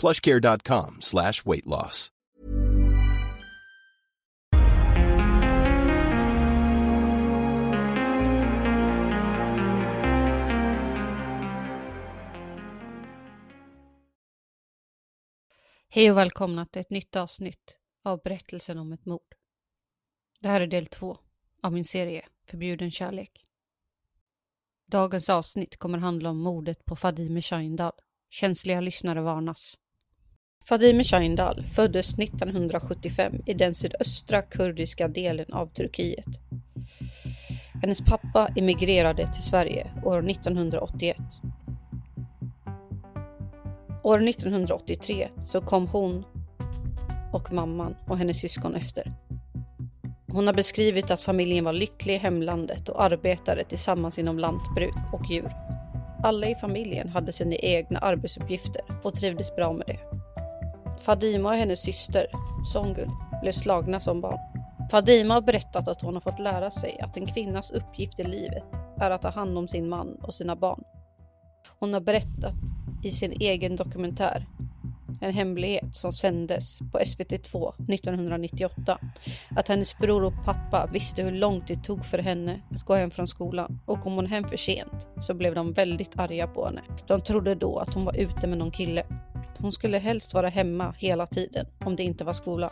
plushcare.com slash weight loss. Hej och välkomna till ett nytt avsnitt av berättelsen om ett mord. Det här är del två av min serie Förbjuden kärlek. Dagens avsnitt kommer handla om mordet på Fadime Shindal. Känsliga lyssnare varnas. Fadime Shahindal föddes 1975 i den sydöstra kurdiska delen av Turkiet. Hennes pappa emigrerade till Sverige år 1981. År 1983 så kom hon och mamman och hennes syskon efter. Hon har beskrivit att familjen var lycklig i hemlandet och arbetade tillsammans inom lantbruk och djur. Alla i familjen hade sina egna arbetsuppgifter och trivdes bra med det. Fadima och hennes syster, Songul, blev slagna som barn. Fadima har berättat att hon har fått lära sig att en kvinnas uppgift i livet är att ta hand om sin man och sina barn. Hon har berättat i sin egen dokumentär En hemlighet som sändes på SVT2 1998 att hennes bror och pappa visste hur långt det tog för henne att gå hem från skolan och kom hon hem för sent så blev de väldigt arga på henne. De trodde då att hon var ute med någon kille. Hon skulle helst vara hemma hela tiden om det inte var skola.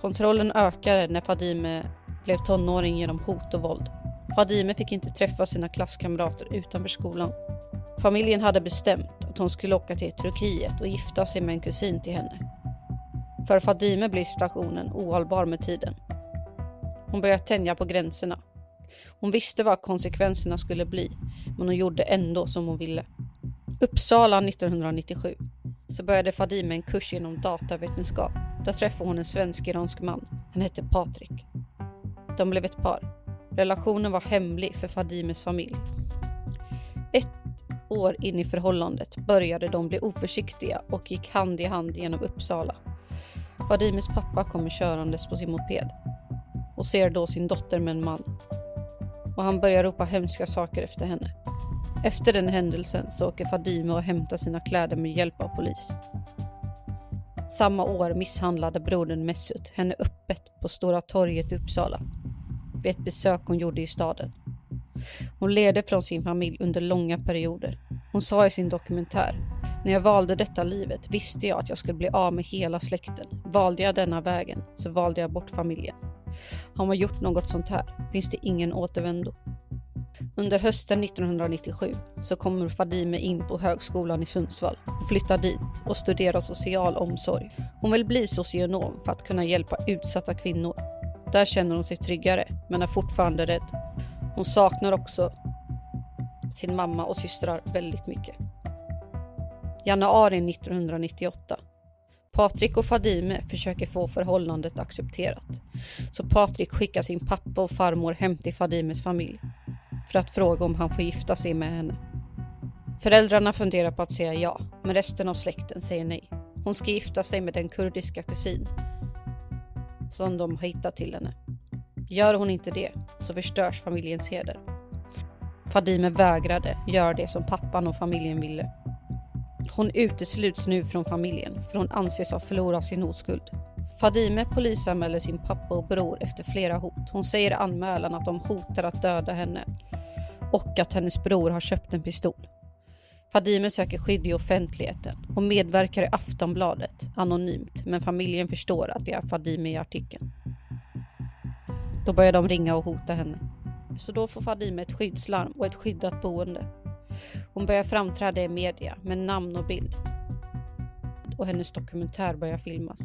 Kontrollen ökade när Fadime blev tonåring genom hot och våld. Fadime fick inte träffa sina klasskamrater utanför skolan. Familjen hade bestämt att hon skulle åka till Turkiet och gifta sig med en kusin till henne. För Fadime blev situationen ohållbar med tiden. Hon började tänja på gränserna. Hon visste vad konsekvenserna skulle bli, men hon gjorde ändå som hon ville. Uppsala 1997 så började Fadime en kurs inom datavetenskap. Där träffade hon en svensk-iransk man. Han hette Patrik. De blev ett par. Relationen var hemlig för Fadimes familj. Ett år in i förhållandet började de bli oförsiktiga och gick hand i hand genom Uppsala. Fadimes pappa kommer körandes på sin moped och ser då sin dotter med en man. Och han börjar ropa hemska saker efter henne. Efter den händelsen så åker Fadime och hämtar sina kläder med hjälp av polis. Samma år misshandlade brodern Mesut henne öppet på Stora torget i Uppsala vid ett besök hon gjorde i staden. Hon levde från sin familj under långa perioder. Hon sa i sin dokumentär när jag valde detta livet visste jag att jag skulle bli av med hela släkten. Valde jag denna vägen så valde jag bort familjen. Har man gjort något sånt här finns det ingen återvändo. Under hösten 1997 så kommer Fadime in på högskolan i Sundsvall flyttar dit och studerar social omsorg. Hon vill bli socionom för att kunna hjälpa utsatta kvinnor. Där känner hon sig tryggare men är fortfarande rädd. Hon saknar också sin mamma och systrar väldigt mycket. Januari 1998. Patrik och Fadime försöker få förhållandet accepterat. Så Patrik skickar sin pappa och farmor hem till Fadimes familj för att fråga om han får gifta sig med henne. Föräldrarna funderar på att säga ja, men resten av släkten säger nej. Hon ska gifta sig med den kurdiska kusin som de har hittat till henne. Gör hon inte det så förstörs familjens heder. Fadime vägrade göra det som pappan och familjen ville. Hon utesluts nu från familjen för hon anses ha förlorat sin oskuld. Fadime polisanmäler sin pappa och bror efter flera hot. Hon säger i anmälan att de hotar att döda henne och att hennes bror har köpt en pistol. Fadime söker skydd i offentligheten och medverkar i Aftonbladet anonymt men familjen förstår att det är Fadime i artikeln. Då börjar de ringa och hota henne. Så då får Fadime ett skyddslarm och ett skyddat boende. Hon börjar framträda i media med namn och bild. Och hennes dokumentär börjar filmas.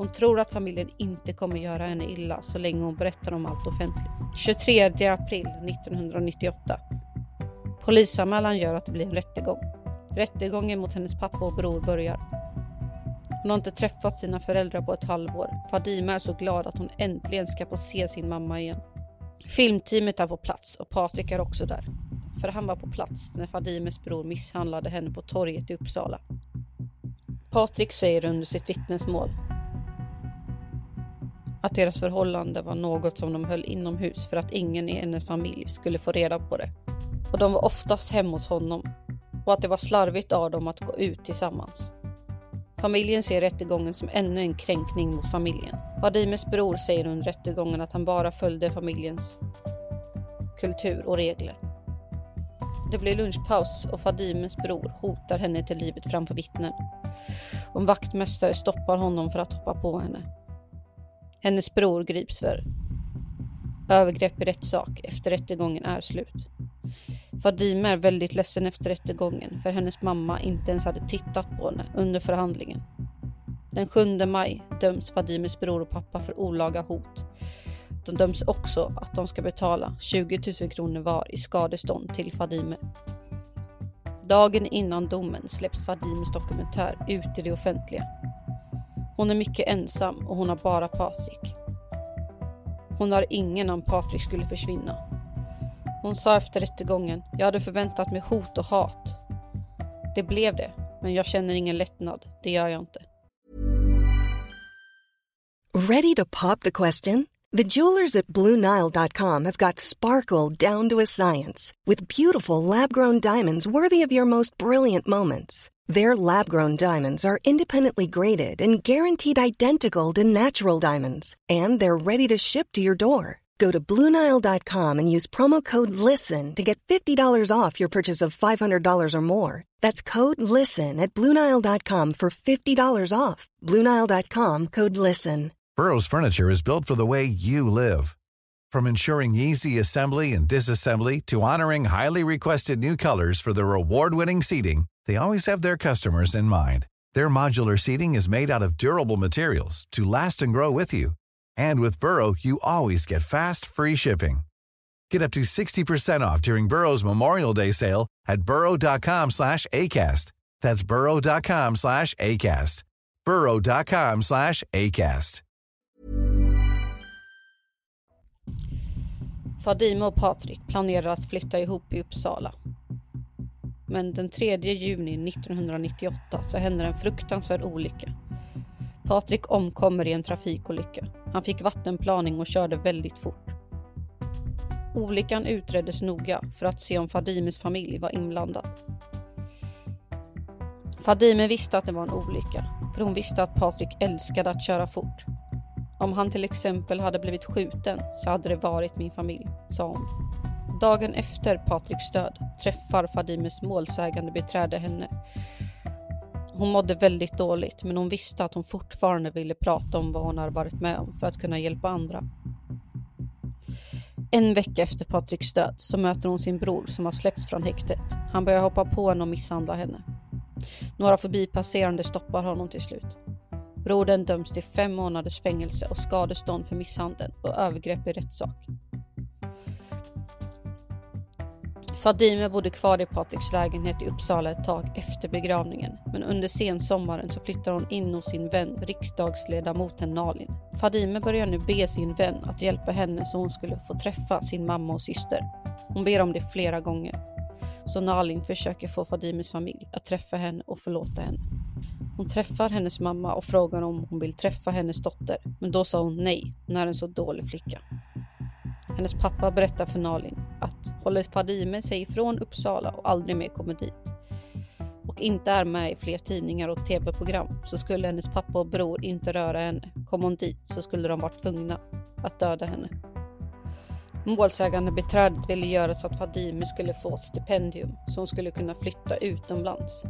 Hon tror att familjen inte kommer göra henne illa så länge hon berättar om allt offentligt. 23 april 1998. Polisanmälan gör att det blir en rättegång. Rättegången mot hennes pappa och bror börjar. Hon har inte träffat sina föräldrar på ett halvår. Fadima är så glad att hon äntligen ska få se sin mamma igen. Filmteamet är på plats och Patrik är också där. För han var på plats när Fadimes bror misshandlade henne på torget i Uppsala. Patrik säger under sitt vittnesmål att deras förhållande var något som de höll inomhus för att ingen i hennes familj skulle få reda på det. Och de var oftast hemma hos honom och att det var slarvigt av dem att gå ut tillsammans. Familjen ser rättegången som ännu en kränkning mot familjen. Vadimes bror säger under rättegången att han bara följde familjens kultur och regler. Det blir lunchpaus och Fadimes bror hotar henne till livet framför vittnen. Och en vaktmästare stoppar honom för att hoppa på henne. Hennes bror grips för övergrepp i rättssak efter rättegången är slut. Fadime är väldigt ledsen efter rättegången för hennes mamma inte ens hade tittat på henne under förhandlingen. Den 7 maj döms Fadimes bror och pappa för olaga hot. De döms också att de ska betala 20 000 kronor var i skadestånd till Fadime. Dagen innan domen släpps Fadimes dokumentär ut i det offentliga. Hon är mycket ensam och hon har bara Patrik. Hon har ingen om Patrik skulle försvinna. Hon sa efter rättegången, jag hade förväntat mig hot och hat. Det blev det, men jag känner ingen lättnad. Det gör jag inte. Ready to pop the question? The jewelers at BlueNile.com have got sparkle down to a science with beautiful lab-grown diamonds worthy of your most brilliant moments. Their lab grown diamonds are independently graded and guaranteed identical to natural diamonds, and they're ready to ship to your door. Go to Bluenile.com and use promo code LISTEN to get $50 off your purchase of $500 or more. That's code LISTEN at Bluenile.com for $50 off. Bluenile.com code LISTEN. Burrow's Furniture is built for the way you live. From ensuring easy assembly and disassembly to honoring highly requested new colors for their award winning seating, they always have their customers in mind. Their modular seating is made out of durable materials to last and grow with you. And with Burrow, you always get fast, free shipping. Get up to 60% off during Burrow's Memorial Day sale at burrow.com slash ACAST. That's burrow.com slash ACAST. burrow.com slash ACAST. Fadime och Patrik planerar att flytta ihop i Uppsala. Men den 3 juni 1998 så händer en fruktansvärd olycka. Patrik omkommer i en trafikolycka. Han fick vattenplaning och körde väldigt fort. Olyckan utreddes noga för att se om Fadimes familj var inblandad. Fadime visste att det var en olycka, för hon visste att Patrik älskade att köra fort. Om han till exempel hade blivit skjuten så hade det varit min familj, sa hon. Dagen efter Patriks död träffar Fadimes målsägande beträde henne. Hon mådde väldigt dåligt men hon visste att hon fortfarande ville prata om vad hon har varit med om för att kunna hjälpa andra. En vecka efter Patriks död så möter hon sin bror som har släppts från häktet. Han börjar hoppa på henne och misshandla henne. Några förbipasserande stoppar honom till slut. Brodern döms till fem månaders fängelse och skadestånd för misshandel och övergrepp i rättssak. Fadime bodde kvar i Patriks lägenhet i Uppsala ett tag efter begravningen, men under sensommaren så flyttar hon in hos sin vän riksdagsledamoten Nalin. Fadime börjar nu be sin vän att hjälpa henne så hon skulle få träffa sin mamma och syster. Hon ber om det flera gånger. Så Nalin försöker få Fadimes familj att träffa henne och förlåta henne. Hon träffar hennes mamma och frågar om hon vill träffa hennes dotter, men då sa hon nej, hon är en så dålig flicka. Hennes pappa berättar för Nalin att håller Fadime sig ifrån Uppsala och aldrig mer kommer dit och inte är med i fler tidningar och tv-program så skulle hennes pappa och bror inte röra henne. Kom hon dit så skulle de vara tvungna att döda henne. Målsägande beträdet ville göra så att Fadime skulle få ett stipendium så hon skulle kunna flytta utomlands.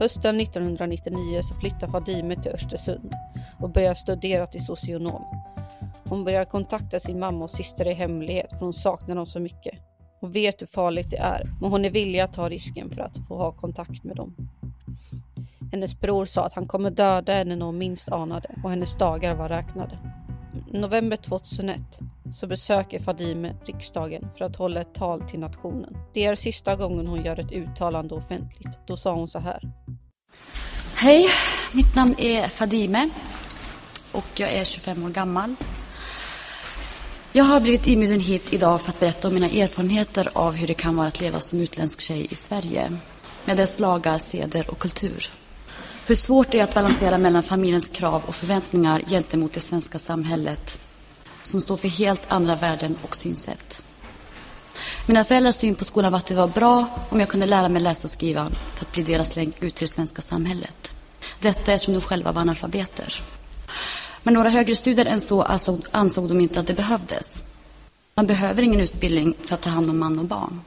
Hösten 1999 så flyttar Fadime till Östersund och börjar studera till socionom. Hon börjar kontakta sin mamma och syster i hemlighet för hon saknar dem så mycket. Hon vet hur farligt det är, men hon är villig att ta risken för att få ha kontakt med dem. Hennes bror sa att han kommer döda henne när hon minst anade och hennes dagar var räknade. November 2001 så besöker Fadime riksdagen för att hålla ett tal till nationen. Det är sista gången hon gör ett uttalande offentligt. Då sa hon så här. Hej, mitt namn är Fadime och jag är 25 år gammal. Jag har blivit inbjuden hit idag för att berätta om mina erfarenheter av hur det kan vara att leva som utländsk tjej i Sverige. Med dess lagar, seder och kultur. Hur svårt det är att balansera mellan familjens krav och förväntningar gentemot det svenska samhället som står för helt andra värden och synsätt. Mina föräldrars syn på skolan var att det var bra om jag kunde lära mig läsa och skriva för att bli deras länk ut till det svenska samhället. Detta eftersom de själva var analfabeter. Men några högre studier än så ansåg, ansåg de inte att det behövdes. Man behöver ingen utbildning för att ta hand om man och barn.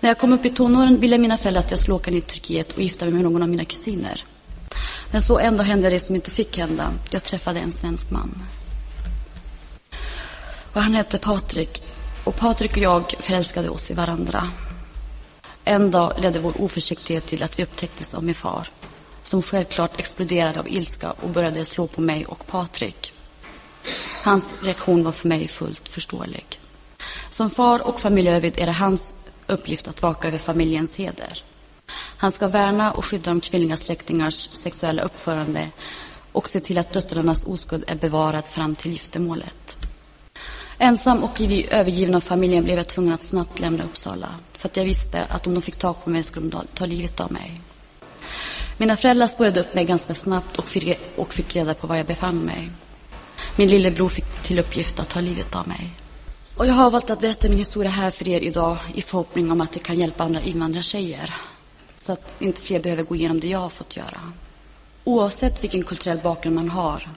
När jag kom upp i tonåren ville mina föräldrar att jag skulle åka ner till Turkiet och gifta mig med någon av mina kusiner. Men så ändå hände det som inte fick hända. Jag träffade en svensk man. Och han hette Patrik. Och Patrik och jag förälskade oss i varandra. En dag ledde vår oförsiktighet till att vi upptäcktes av min far som självklart exploderade av ilska och började slå på mig och Patrik. Hans reaktion var för mig fullt förståelig. Som far och familjeövid är det hans uppgift att vaka över familjens heder. Han ska värna och skydda de kvinnliga släktingars sexuella uppförande och se till att döttrarnas oskuld är bevarad fram till giftermålet. Ensam och övergiven av familjen blev jag tvungen att snabbt lämna Uppsala för att jag visste att om de fick tag på mig skulle de ta livet av mig. Mina föräldrar spårade upp mig ganska snabbt och fick, och fick reda på var jag befann mig. Min lillebror fick till uppgift att ta livet av mig. Och jag har valt att berätta min historia här för er idag i förhoppning om att det kan hjälpa andra invandrartjejer. Så att inte fler behöver gå igenom det jag har fått göra. Oavsett vilken kulturell bakgrund man har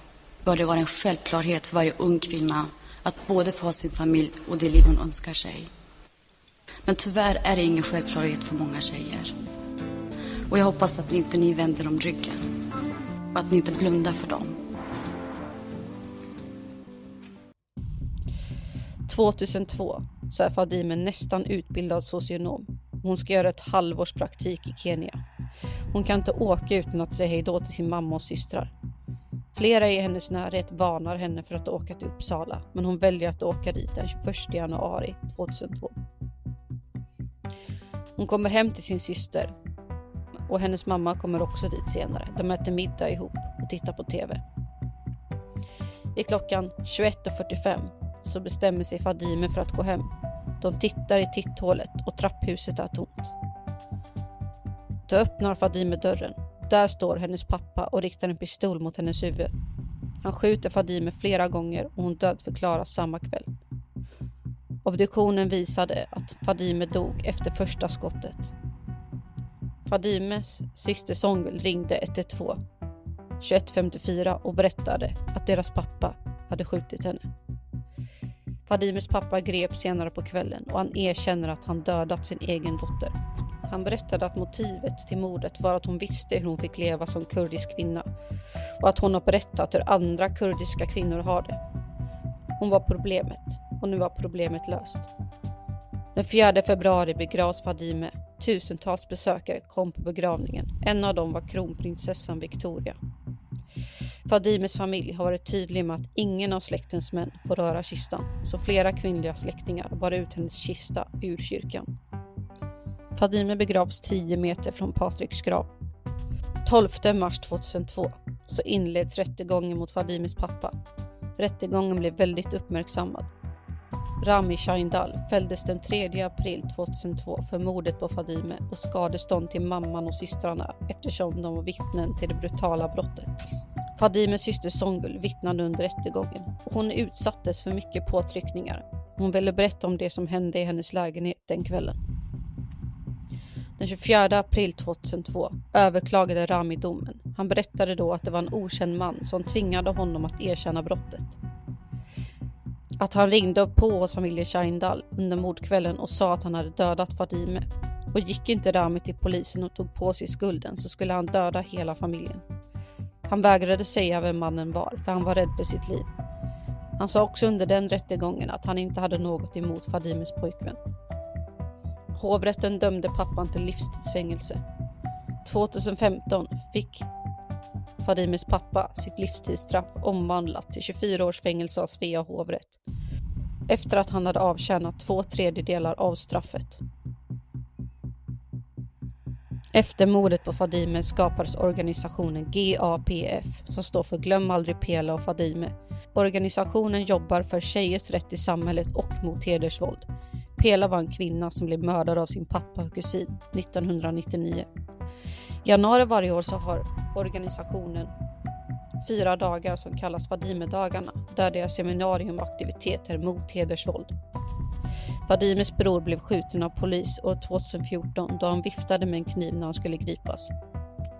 bör det vara en självklarhet för varje ung kvinna att både få ha sin familj och det liv hon önskar sig. Men tyvärr är det ingen självklarhet för många tjejer. Och jag hoppas att inte ni vänder dem ryggen. Och att ni inte blundar för dem. 2002 så är Fadime nästan utbildad socionom. Hon ska göra ett halvårs praktik i Kenya. Hon kan inte åka utan att säga hej då till sin mamma och systrar. Flera i hennes närhet varnar henne för att åka till Uppsala, men hon väljer att åka dit den 21 januari 2002. Hon kommer hem till sin syster och hennes mamma kommer också dit senare. De äter middag ihop och tittar på TV. I klockan 21.45 så bestämmer sig Fadime för att gå hem. De tittar i titthålet och trapphuset är tomt. Då öppnar Fadime dörren. Där står hennes pappa och riktar en pistol mot hennes huvud. Han skjuter Fadime flera gånger och hon dödförklaras samma kväll. Obduktionen visade att Fadime dog efter första skottet. Fadimes syster Songul ringde 112 21.54 och berättade att deras pappa hade skjutit henne. Fadimes pappa greps senare på kvällen och han erkänner att han dödat sin egen dotter. Han berättade att motivet till mordet var att hon visste hur hon fick leva som kurdisk kvinna och att hon har berättat hur andra kurdiska kvinnor har det. Hon var problemet och nu var problemet löst. Den 4 februari begravs Fadime Tusentals besökare kom på begravningen. En av dem var kronprinsessan Victoria. Fadimes familj har varit tydlig med att ingen av släktens män får röra kistan, så flera kvinnliga släktingar bar ut hennes kista ur kyrkan. Fadime begravs 10 meter från Patriks grav. 12 mars 2002 så inleds rättegången mot Fadimes pappa. Rättegången blev väldigt uppmärksammad. Rami Shaindal fälldes den 3 april 2002 för mordet på Fadime och skadestånd till mamman och systrarna eftersom de var vittnen till det brutala brottet. Fadimes syster Songul vittnade under rättegången och hon utsattes för mycket påtryckningar. Hon ville berätta om det som hände i hennes lägenhet den kvällen. Den 24 april 2002 överklagade Rami domen. Han berättade då att det var en okänd man som tvingade honom att erkänna brottet. Att han ringde på hos familjen Scheindal under mordkvällen och sa att han hade dödat Fadime. Och gick inte Rami till polisen och tog på sig skulden så skulle han döda hela familjen. Han vägrade säga vem mannen var för han var rädd för sitt liv. Han sa också under den rättegången att han inte hade något emot Fadimes pojkvän. Hovrätten dömde pappan till livstidsfängelse. 2015 fick Fadimes pappa sitt livstidsstraff omvandlat till 24 års fängelse av Svea hovrätt efter att han hade avtjänat två tredjedelar av straffet. Efter mordet på Fadime skapades organisationen GAPF som står för Glöm aldrig Pela och Fadime. Organisationen jobbar för tjejers rätt i samhället och mot hedersvåld. Pela var en kvinna som blev mördad av sin pappa och kusin 1999. I januari varje år så har organisationen fyra dagar som kallas Fadimedagarna där det är seminarium och aktiviteter mot hedersvåld. Fadimes bror blev skjuten av polis år 2014 då han viftade med en kniv när han skulle gripas.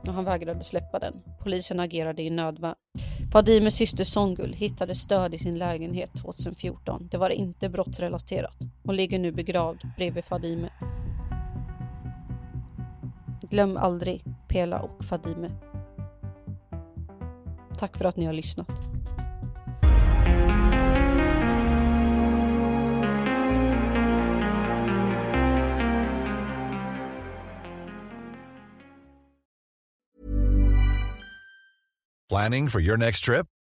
Och han vägrade släppa den. Polisen agerade i nödvärn. Fadimes syster Songul hittade stöd i sin lägenhet 2014. Det var inte brottsrelaterat. Hon ligger nu begravd bredvid Fadime. Glöm aldrig Pela och Fadime. Tack för att ni har lyssnat. Planning for your next trip?